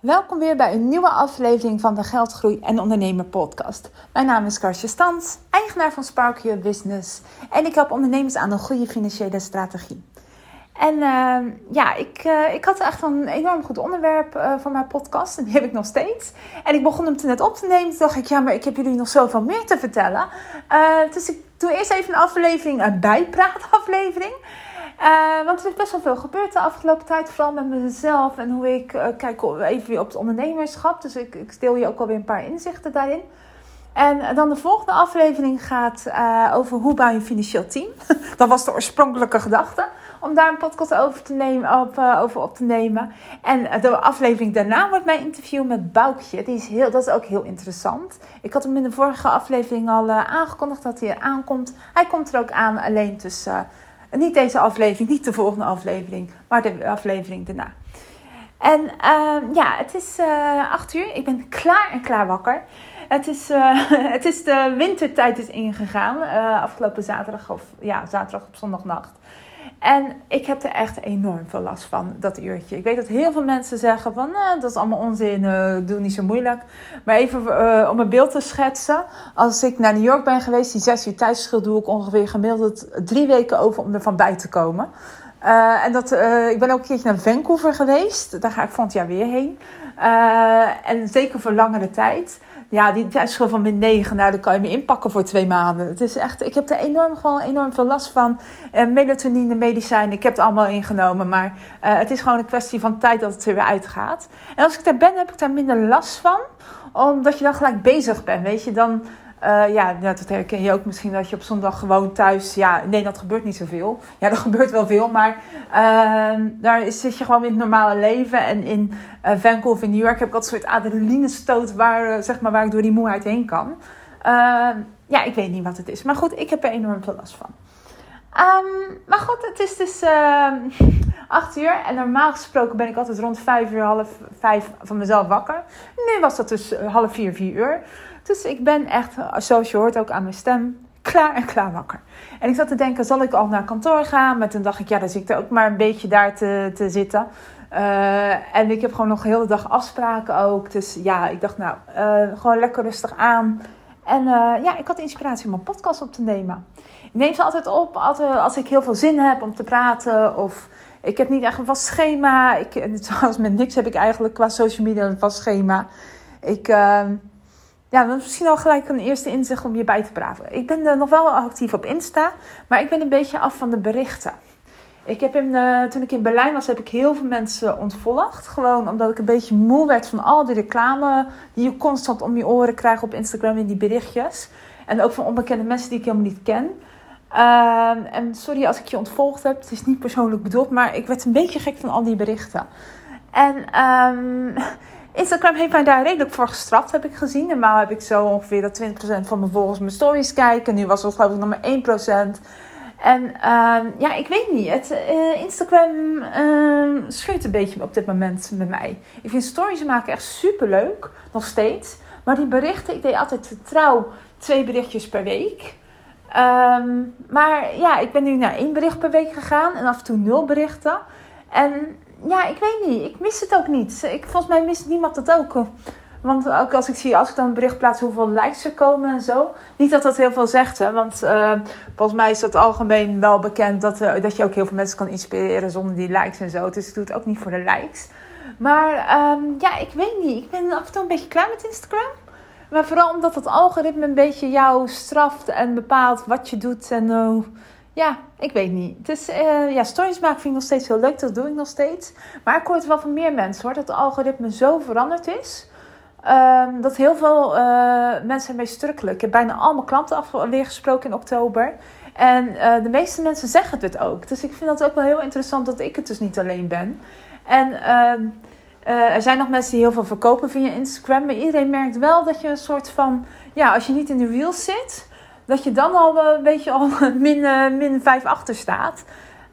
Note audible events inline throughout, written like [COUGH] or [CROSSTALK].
Welkom weer bij een nieuwe aflevering van de Geldgroei en Ondernemer podcast. Mijn naam is Karsje Stans, eigenaar van Spark Your Business en ik help ondernemers aan een goede financiële strategie. En uh, ja, ik, uh, ik had echt een enorm goed onderwerp uh, voor mijn podcast. En die heb ik nog steeds. En ik begon hem te net op te nemen. Toen dacht ik, ja, maar ik heb jullie nog zoveel meer te vertellen. Uh, dus ik doe eerst even een aflevering, een bijpraataflevering. Uh, want er is best wel veel gebeurd de afgelopen tijd. Vooral met mezelf en hoe ik uh, kijk even weer op het ondernemerschap. Dus ik, ik deel je ook alweer een paar inzichten daarin. En dan de volgende aflevering gaat uh, over hoe bouw je een financieel team. [LAUGHS] Dat was de oorspronkelijke gedachte. Om daar een podcast over, te nemen, op, over op te nemen. En de aflevering daarna wordt mijn interview met Boukje. Die is heel, dat is ook heel interessant. Ik had hem in de vorige aflevering al aangekondigd dat hij aankomt. Hij komt er ook aan, alleen tussen niet deze aflevering, niet de volgende aflevering, maar de aflevering daarna. En uh, ja, het is uh, acht uur. Ik ben klaar en klaar wakker. Het is, uh, [LAUGHS] het is de wintertijd is ingegaan. Eh, afgelopen zaterdag of ja, zaterdag op zondagnacht. En ik heb er echt enorm veel last van, dat uurtje. Ik weet dat heel veel mensen zeggen van, nou, dat is allemaal onzin, uh, doe niet zo moeilijk. Maar even uh, om een beeld te schetsen. Als ik naar New York ben geweest, die zes uur tijdsverschil doe ik ongeveer gemiddeld drie weken over om ervan bij te komen. Uh, en dat, ik ben ook een keertje naar Vancouver geweest. Daar ga ik volgend jaar weer heen. en zeker voor langere tijd ja, die tijdsschil van min 9, nou, dan kan je me inpakken voor twee maanden. Het is echt, ik heb er enorm, gewoon enorm veel last van. Uh, melatonine, medicijnen, ik heb het allemaal ingenomen. Maar uh, het is gewoon een kwestie van tijd dat het er weer uitgaat. En als ik daar ben, heb ik daar minder last van. Omdat je dan gelijk bezig bent, weet je. Dan, uh, ja, dat herken je ook misschien dat je op zondag gewoon thuis. Ja, nee, dat gebeurt niet zoveel. Ja, er [LAUGHS] gebeurt wel veel, maar uh, daar zit je gewoon in het normale leven. En in uh, Vancouver, in New York, heb ik altijd een soort adrenalinestoot waar, zeg maar, waar ik door die moeheid heen kan. ja, ik weet niet wat het is. Maar goed, ik heb er enorm veel last van. Um, maar goed, het is dus [LAUGHS] acht uur. En normaal gesproken ben ik altijd rond vijf uur, half vijf van mezelf wakker. Nu was dat dus half vier, vier uur. Dus ik ben echt, zoals je hoort ook aan mijn stem, klaar en klaar wakker. En ik zat te denken, zal ik al naar kantoor gaan? Maar toen dacht ik, ja, dan zit ik er ook maar een beetje daar te, te zitten. Uh, en ik heb gewoon nog de hele dag afspraken ook. Dus ja, ik dacht, nou, uh, gewoon lekker rustig aan. En uh, ja, ik had inspiratie om een podcast op te nemen. Ik neem ze altijd op altijd, als ik heel veel zin heb om te praten. Of ik heb niet echt een vast schema. Ik, zoals met niks heb ik eigenlijk qua social media een vast schema. Ik ja, dat is misschien al gelijk een eerste inzicht om je bij te praten. Ik ben uh, nog wel actief op Insta, maar ik ben een beetje af van de berichten. Ik heb in, uh, toen ik in Berlijn was, heb ik heel veel mensen ontvolgd. Gewoon omdat ik een beetje moe werd van al die reclame die je constant om je oren krijgt op Instagram in die berichtjes. En ook van onbekende mensen die ik helemaal niet ken. Uh, en sorry als ik je ontvolgd heb, het is niet persoonlijk bedoeld, maar ik werd een beetje gek van al die berichten. En um, Instagram heeft mij daar redelijk voor gestraft, heb ik gezien. Normaal heb ik zo ongeveer dat 20% van mijn volgers mijn stories kijken. Nu was het geloof ik nog maar 1%. En uh, ja, ik weet niet. Het, uh, Instagram uh, scheurt een beetje op dit moment met mij. Ik vind stories maken echt super leuk, nog steeds. Maar die berichten, ik deed altijd trouw twee berichtjes per week. Um, maar ja, ik ben nu naar één bericht per week gegaan en af en toe nul berichten. En ja, ik weet niet. Ik mis het ook niet. Ik, volgens mij mist niemand het ook. Want ook als ik zie, als ik dan een bericht plaats hoeveel likes er komen en zo. Niet dat dat heel veel zegt, hè. Want uh, volgens mij is dat algemeen wel bekend dat, uh, dat je ook heel veel mensen kan inspireren zonder die likes en zo. Dus ik doe het ook niet voor de likes. Maar um, ja, ik weet niet. Ik ben af en toe een beetje klaar met Instagram. Maar vooral omdat het algoritme een beetje jou straft en bepaalt wat je doet en uh, ja, ik weet niet. Dus uh, ja, stories maken vind ik nog steeds heel leuk. Dat doe ik nog steeds. Maar ik hoor het wel van meer mensen hoor. Dat het algoritme zo veranderd is. Um, dat heel veel uh, mensen ermee strukkelen. Ik heb bijna al mijn klanten alweer gesproken in oktober. En uh, de meeste mensen zeggen het ook. Dus ik vind dat ook wel heel interessant dat ik het dus niet alleen ben. En uh, er zijn nog mensen die heel veel verkopen via Instagram. Maar iedereen merkt wel dat je een soort van... Ja, als je niet in de wheels zit dat je dan al een beetje al [LAUGHS] min, uh, min 5 achter staat.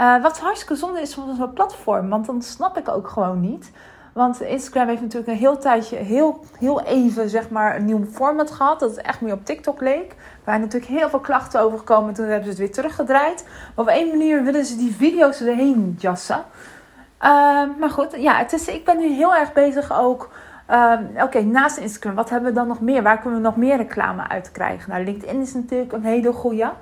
Uh, wat hartstikke zonde is van zo'n platform. Want dan snap ik ook gewoon niet. Want Instagram heeft natuurlijk een heel tijdje, heel, heel even, zeg maar, een nieuw format gehad. Dat het echt meer op TikTok leek. Waar natuurlijk heel veel klachten over gekomen. Toen hebben ze het weer teruggedraaid. Op één manier willen ze die video's erheen jassen. Ehm, maar goed, ja, het is, ik ben nu heel erg bezig ook. Ehm, oké, naast Instagram, wat hebben we dan nog meer? Waar kunnen we nog meer reclame uit krijgen? Nou, LinkedIn is natuurlijk een hele goede.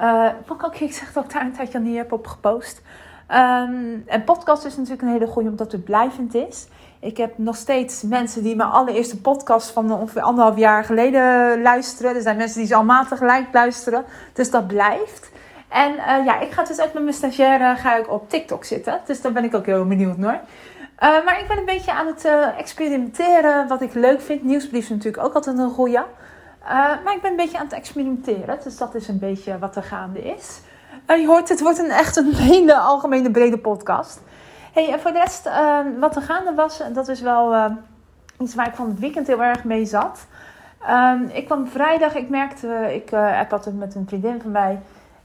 Uh, ook, ik [LAUGHS] zeg dat ik daar een tijdje niet heb op gepost. Um, en podcast is natuurlijk een hele goede, omdat het blijvend is. Ik heb nog steeds mensen die mijn allereerste podcast van ongeveer anderhalf jaar geleden luisteren. Er zijn mensen die ze allemaal tegelijk luisteren. Dus dat blijft. En uh, ja, ik ga dus ook met mijn stagiaire ga ik op TikTok zitten. Dus daar ben ik ook heel benieuwd naar. Uh, maar ik ben een beetje aan het uh, experimenteren wat ik leuk vind. Nieuwsbrief is natuurlijk ook altijd een goeie. maar ik ben een beetje aan het experimenteren. Dus dat is een beetje wat er gaande is. je hoort, het wordt een echt een [LAUGHS] hele algemene brede podcast. Hey, en voor de rest, ehm, wat er gaande was, dat is wel ehm, iets waar ik van het weekend heel erg mee zat. Um, ik kwam vrijdag, ik merkte, ik uh, heb altijd met een vriendin van mij.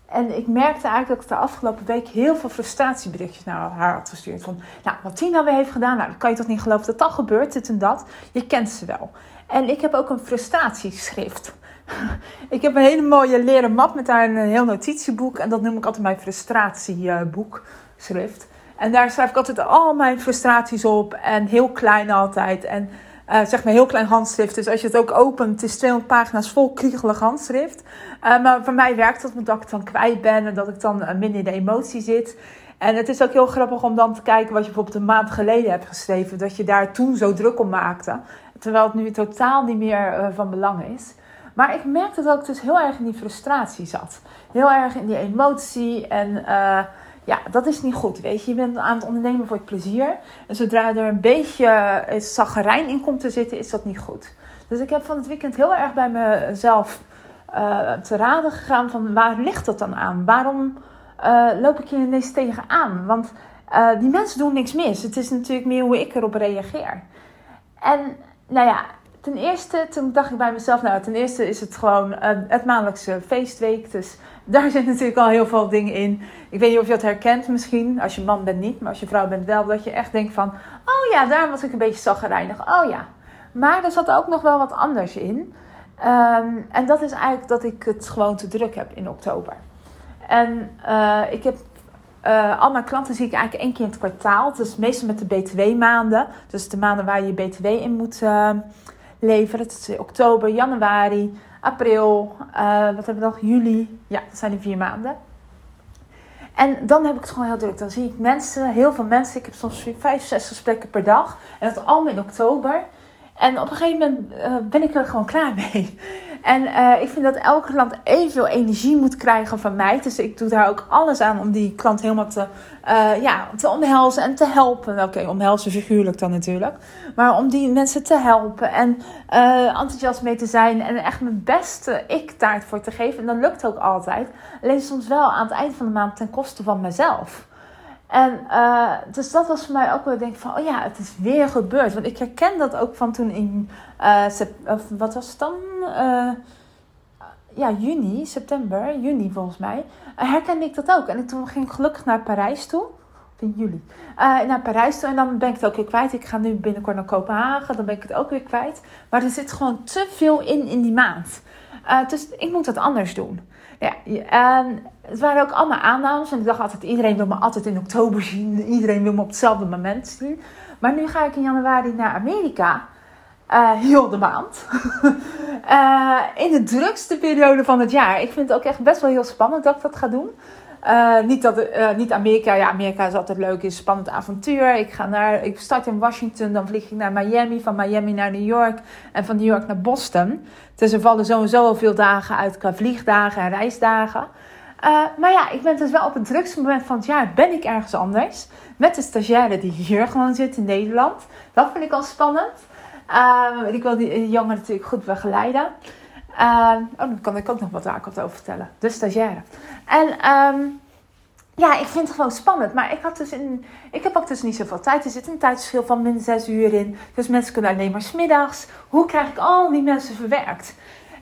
En ik merkte eigenlijk dat ik de afgelopen week heel veel frustratieberichtjes naar haar had gestuurd. Van, nou, wat Tina weer heeft gedaan, nou, dan kan je toch niet geloven dat dat gebeurt, dit en dat. Je kent ze wel. En ik heb ook een frustratieschrift. [LAUGHS] ik heb een hele mooie leren map met daar een heel notitieboek. En dat noem ik altijd mijn frustratieboek, schrift. En daar schrijf ik altijd al mijn frustraties op. En heel klein altijd. En uh, zeg maar heel klein handschrift. Dus als je het ook opent, het is 200 pagina's vol kriegelig handschrift. Uh, maar voor mij werkt dat omdat ik dan kwijt ben en dat ik dan uh, minder in de emotie zit. En het is ook heel grappig om dan te kijken wat je bijvoorbeeld een maand geleden hebt geschreven. Dat je daar toen zo druk om maakte. Terwijl het nu totaal niet meer van belang is. Maar ik merkte dat ik dus heel erg in die frustratie zat. Heel erg in die emotie en ja, dat is niet goed. Weet je, je bent aan het ondernemen voor het plezier. En zodra er een beetje uh, zaggerijn in komt te zitten, is dat niet goed. Dus ik heb van het weekend heel erg bij mezelf uh, te raden gegaan van waar ligt dat dan aan? Waarom uh, loop ik hier ineens tegenaan? Want die mensen doen niks mis. Het is natuurlijk meer hoe ik erop reageer. En nou ja, ten eerste, toen dacht ik bij mezelf, nou ten eerste is het gewoon het maandelijkse feestweek. Dus [LAUGHS] daar zit natuurlijk al heel veel dingen in. Ik weet niet of je dat herkent misschien. Als je man bent niet, maar als je vrouw bent wel. Dat je echt denkt van, oh ja, daar was ik een beetje zaggerijnig. Oh ja. Maar er zat ook nog wel wat anders in. Um, en dat is eigenlijk dat ik het gewoon te druk heb in oktober. En uh, ik heb uh, al mijn klanten zie ik eigenlijk één keer in het kwartaal. Dus meestal met de BTW-maanden. Dus de maanden waar je BTW in moet leveren. Het is oktober, januari, april, uh, wat hebben we nog? Juli. Ja, dat zijn die vier maanden. En dan heb ik het gewoon heel druk. Dan zie ik mensen, heel veel mensen. Ik heb soms vijf, zes gesprekken per dag. En dat allemaal in oktober. En op een gegeven moment uh, ben ik er gewoon klaar mee. En uh, ik vind dat elke klant evenveel energie moet krijgen van mij. Dus ik doe daar ook alles aan om die klant helemaal te, uh, ja, te omhelzen en te helpen. Oké, okay, omhelzen figuurlijk dan natuurlijk. Maar om die mensen te helpen en enthousiast mee te zijn. En echt mijn beste ik-taart voor te geven. En dat lukt ook altijd. Alleen soms wel aan het eind van de maand ten koste van mezelf. En uh, dus dat was voor mij ook wel, ik denk van, oh ja, het is weer gebeurd. Want ik herken dat ook van toen in, uh, wat was het dan? Uh, ja, juni, september, juni volgens mij. herkende ik dat ook. En toen ging ik gelukkig naar Parijs toe. Of in juli. naar Parijs toe en dan ben ik het ook weer kwijt. Ik ga nu binnenkort naar Kopenhagen, dan ben ik het ook weer kwijt. Maar er zit gewoon te veel in in die maand. dus ik moet dat anders doen. Ja, en het waren ook allemaal aannames. En ik dacht altijd, iedereen wil me altijd in oktober zien. Iedereen wil me op hetzelfde moment zien. Maar nu ga ik in januari naar Amerika. Uh, heel de maand. uh, [LAUGHS] in de drukste periode van het jaar. Ik vind het ook echt best wel heel spannend dat ik dat ga doen. Uh, niet, dat, niet Amerika. Ja, Amerika is altijd leuk. Is een spannend avontuur. Ik, ga naar, ik start in Washington. Dan vlieg ik naar Miami. Van Miami naar New York. En van New York naar Boston. Dus er vallen sowieso veel dagen uit qua vliegdagen en reisdagen. Uh, maar ja, ik ben dus wel op het drukste moment van het jaar ben ik ergens anders. Met de stagiaire die hier gewoon zit in Nederland. Dat vind ik al spannend. Uh, ik wil die jongen natuurlijk goed begeleiden. Uh, oh, dan kan ik ook nog wat daar over vertellen. De stagiaire. En um, ja, ik vind het gewoon spannend. Maar ik, had dus in, ik heb ook dus niet zoveel tijd. Er zit een tijdsverschil van min 6 uur in. Dus mensen kunnen alleen maar smiddags. Hoe krijg ik al die mensen verwerkt?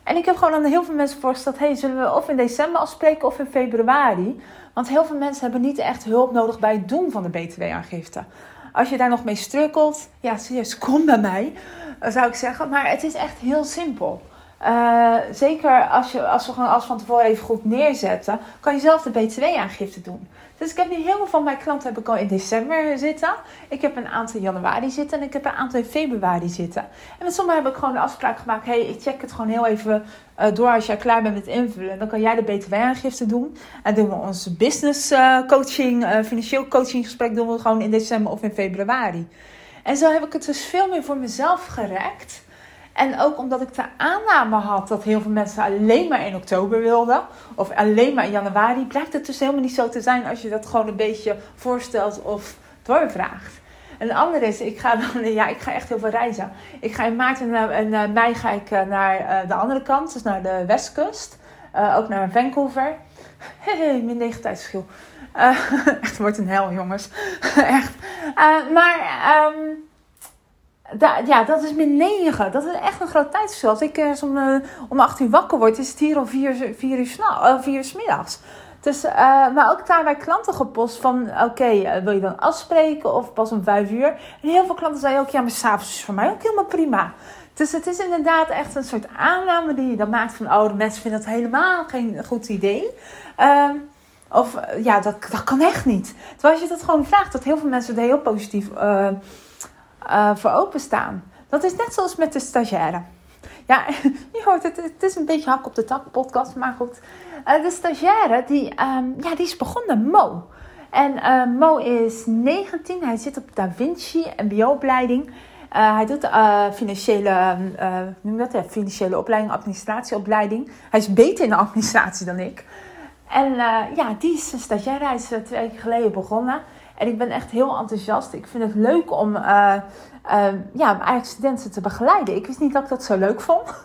En ik heb gewoon aan heel veel mensen voorgesteld: hey, zullen we of in december afspreken of in februari? Want heel veel mensen hebben niet echt hulp nodig bij het doen van de BTW-aangifte. Als je daar nog mee strukkelt, ja, serieus, kom bij mij, zou ik zeggen. Maar het is echt heel simpel. Uh, zeker als, je, als we gewoon alles van tevoren even goed neerzetten, kan je zelf de BTW-aangifte doen. Dus ik heb nu heel veel van mijn klanten heb ik al in december zitten. Ik heb een aantal in januari zitten en ik heb een aantal in februari zitten. En met sommigen heb ik gewoon de afspraak gemaakt: hey, ik check het gewoon heel even uh, door als jij klaar bent met invullen. Dan kan jij de BTW-aangifte doen. En doen we ons business uh, coaching, financieel coaching gesprek doen we gewoon in december of in februari. En zo heb ik het dus veel meer voor mezelf gerekt. En ook omdat ik de aanname had dat heel veel mensen alleen maar in oktober wilden. Of alleen maar in januari. Blijkt het dus helemaal niet zo te zijn als je dat gewoon een beetje voorstelt of doorvraagt. En de andere is, ik ga dan, [LAUGHS] ja, ik ga echt heel veel reizen. Ik ga in maart en, mei ga ik eh, naar eh, de andere kant, dus naar de westkust. Ook naar Vancouver. Hey, min 9 tijdsverschil. Echt wordt een hel, jongens. [LAUGHS] echt. maar um, ja, dat is min 9. Dat is echt een groot tijdsverschil. Als ik uh, om, uh, om 8 uur wakker word, is het hier al 4, 4 uur, uh, 4 uur s middags. Dus, uh, maar ook daar bij klanten gepost van, oké, okay, wil je dan afspreken of pas om 5 uur? En heel veel klanten zeiden ook, ja, maar s'avonds is voor mij ook helemaal prima. Dus het is inderdaad echt een soort aanname die je dan maakt van, oh, de mensen vinden dat helemaal geen goed idee. Ehm, of ja, dat, dat kan echt niet. Terwijl als je dat gewoon vraagt, dat heel veel mensen er heel positief uh, voor openstaan. Dat is net zoals met de stagiaire. Ja, [LAUGHS] je hoort het, het is een beetje hak op de tak podcast, maar goed. Uh, de stagiaire, die, um, ja, die is begonnen, Mo. En uh, Mo is 19, hij zit op Da Vinci, MBO-opleiding. hij doet financiële, noem dat, financiële opleiding, administratieopleiding. Hij is beter in de administratie dan ik. En ja, die is een stagiaire, hij is twee weken geleden begonnen. En ik ben echt heel enthousiast. Ik vind het leuk om uh, uh, ja, studenten te begeleiden. Ik wist niet dat ik dat zo leuk vond. [LAUGHS]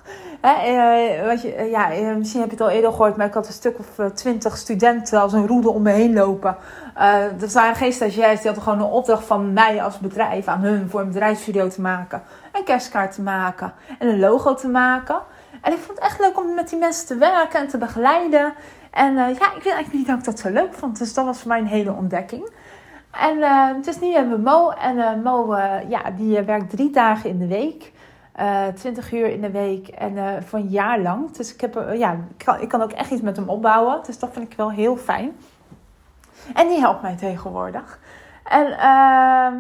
uh, wat je, ja, misschien heb je het al eerder gehoord, maar ik had een stuk of twintig studenten als een roede om me heen lopen. er waren geen stagiairs, die hadden gewoon een opdracht van mij als bedrijf aan hun voor een bedrijfsvideo te maken. Een kerstkaart te maken en een logo te maken. En ik vond het echt leuk om met die mensen te werken en te begeleiden. En ja, ik weet eigenlijk niet dat ik dat zo leuk vond. Dus dat was voor mij een hele ontdekking. En uh, dus nu hebben Mo. En Mo, uh, ja, die werkt drie dagen in de week. 20 uur in de week en voor een jaar lang. Dus ik, heb, ja, ik, kan, ik kan ook echt iets met hem opbouwen. Dus dat vind ik wel heel fijn. En die helpt mij tegenwoordig. En ehm,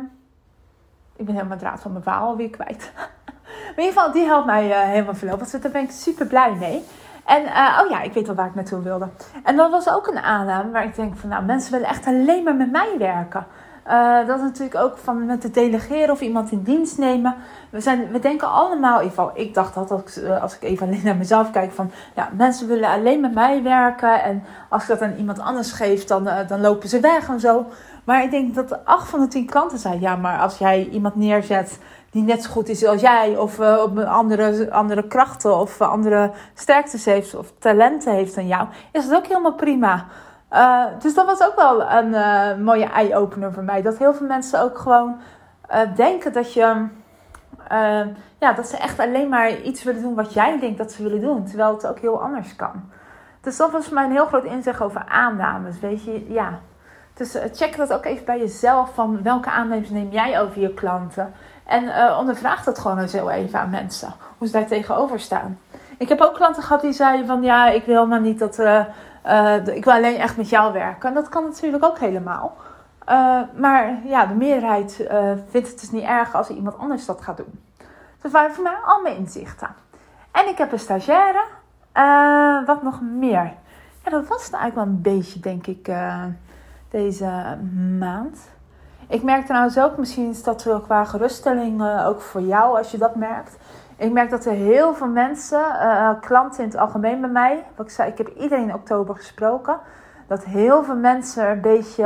ik ben helemaal draad van mijn verhaal weer kwijt. [LAUGHS] maar in ieder geval, die helpt mij helemaal veel. Dus daar ben ik super blij mee. En uh, oh ja, ik weet al waar ik naartoe wilde. En dat was ook een aanname waar ik denk van nou, mensen willen echt alleen maar met mij werken. Uh, dat is natuurlijk ook van met het delegeren of iemand in dienst nemen. We, zijn, we denken allemaal, in ieder geval, ik dacht dat als, eh, ik even alleen naar mezelf kijk, van ja, mensen willen alleen met mij werken. En als ik dat aan iemand anders geef, dan, dan lopen ze weg en zo. Maar ik denk dat acht van de tien klanten zijn, ja, maar als jij iemand neerzet die net zo goed is als jij, of uh, op andere, andere krachten of andere sterktes heeft, of talenten heeft dan jou, is dat ook helemaal prima. Uh, dus dat was ook wel een mooie eye-opener voor mij. Dat heel veel mensen ook gewoon denken dat je. ja, dat ze echt alleen maar iets willen doen wat jij denkt dat ze willen doen. Terwijl het ook heel anders kan. Dus dat was voor mij een heel groot inzicht over aannames. Weet je, ja. Dus check dat ook even bij jezelf. Van welke aannames neem jij over je klanten? En uh, ondervraag dat gewoon eens heel even aan mensen. Hoe ze daar tegenover staan. Ik heb ook klanten gehad die zeiden van ja, ik wil maar niet dat. Uh, ik wil alleen echt met jou werken. En dat kan natuurlijk ook helemaal. maar ja, de meerderheid vindt het dus niet erg als iemand anders dat gaat doen. Dat waren voor mij al mijn inzichten. En ik heb een stagiaire. wat nog meer? Ja, dat was het eigenlijk wel een beetje, denk ik, deze maand. Ik merk trouwens ook, misschien is dat wel qua geruststelling uh, ook voor jou als je dat merkt. Ik merk dat er heel veel mensen, uh, klanten in het algemeen bij mij, wat ik zei, ik heb iedereen in oktober gesproken, dat heel veel mensen er een beetje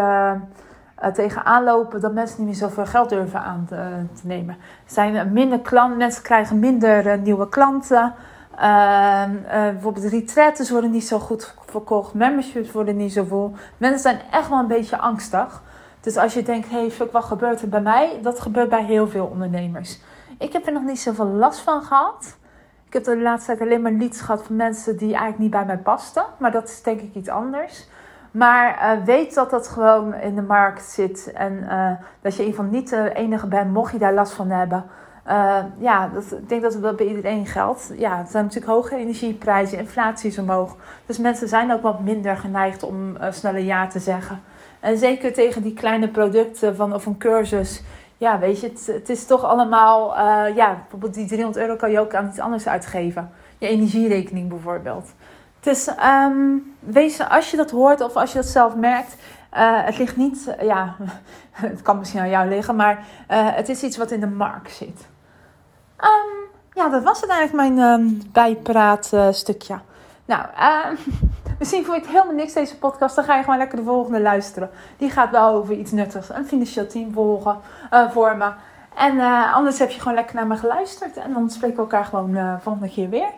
uh, tegenaan lopen dat mensen niet meer zoveel geld durven aan te, te nemen. Zijn minder klanten, mensen krijgen minder nieuwe klanten. Ehm, bijvoorbeeld retreats worden niet zo goed verkocht, memberships worden niet zo vol. Mensen zijn echt wel een beetje angstig. Dus als je denkt, hey, fuck, wat gebeurt er bij mij? Dat gebeurt bij heel veel ondernemers. Ik heb er nog niet zoveel last van gehad. Ik heb de laatste tijd alleen maar leads gehad van mensen die eigenlijk niet bij mij pasten. Maar dat is denk ik iets anders. Maar uh, weet dat dat gewoon in de markt zit. En uh, dat je in ieder geval niet de enige bent, mocht je daar last van hebben. ja, dat, ik denk dat wel bij iedereen geldt. Ja, het zijn natuurlijk hoge energieprijzen, inflatie is omhoog. Dus mensen zijn ook wat minder geneigd om sneller ja te zeggen. En zeker tegen die kleine producten van, of een cursus. Ja, weet je, het, het is toch allemaal... ja, bijvoorbeeld die 300 euro kan je ook aan iets anders uitgeven. Je energierekening bijvoorbeeld. Dus um, wees, als je dat hoort of als je dat zelf merkt, uh, het ligt niet, uh, ja, [LAUGHS] het kan misschien aan jou liggen, maar het is iets wat in de markt zit. Um, ja, dat was het eigenlijk mijn um, bijpraat stukje. Nou, [LAUGHS] misschien vond je het helemaal niks deze podcast, dan ga je gewoon lekker de volgende luisteren. Die gaat wel over iets nuttigs, een financieel team volgen, vormen. En anders heb je gewoon lekker naar me geluisterd en dan spreken we elkaar gewoon volgende keer weer.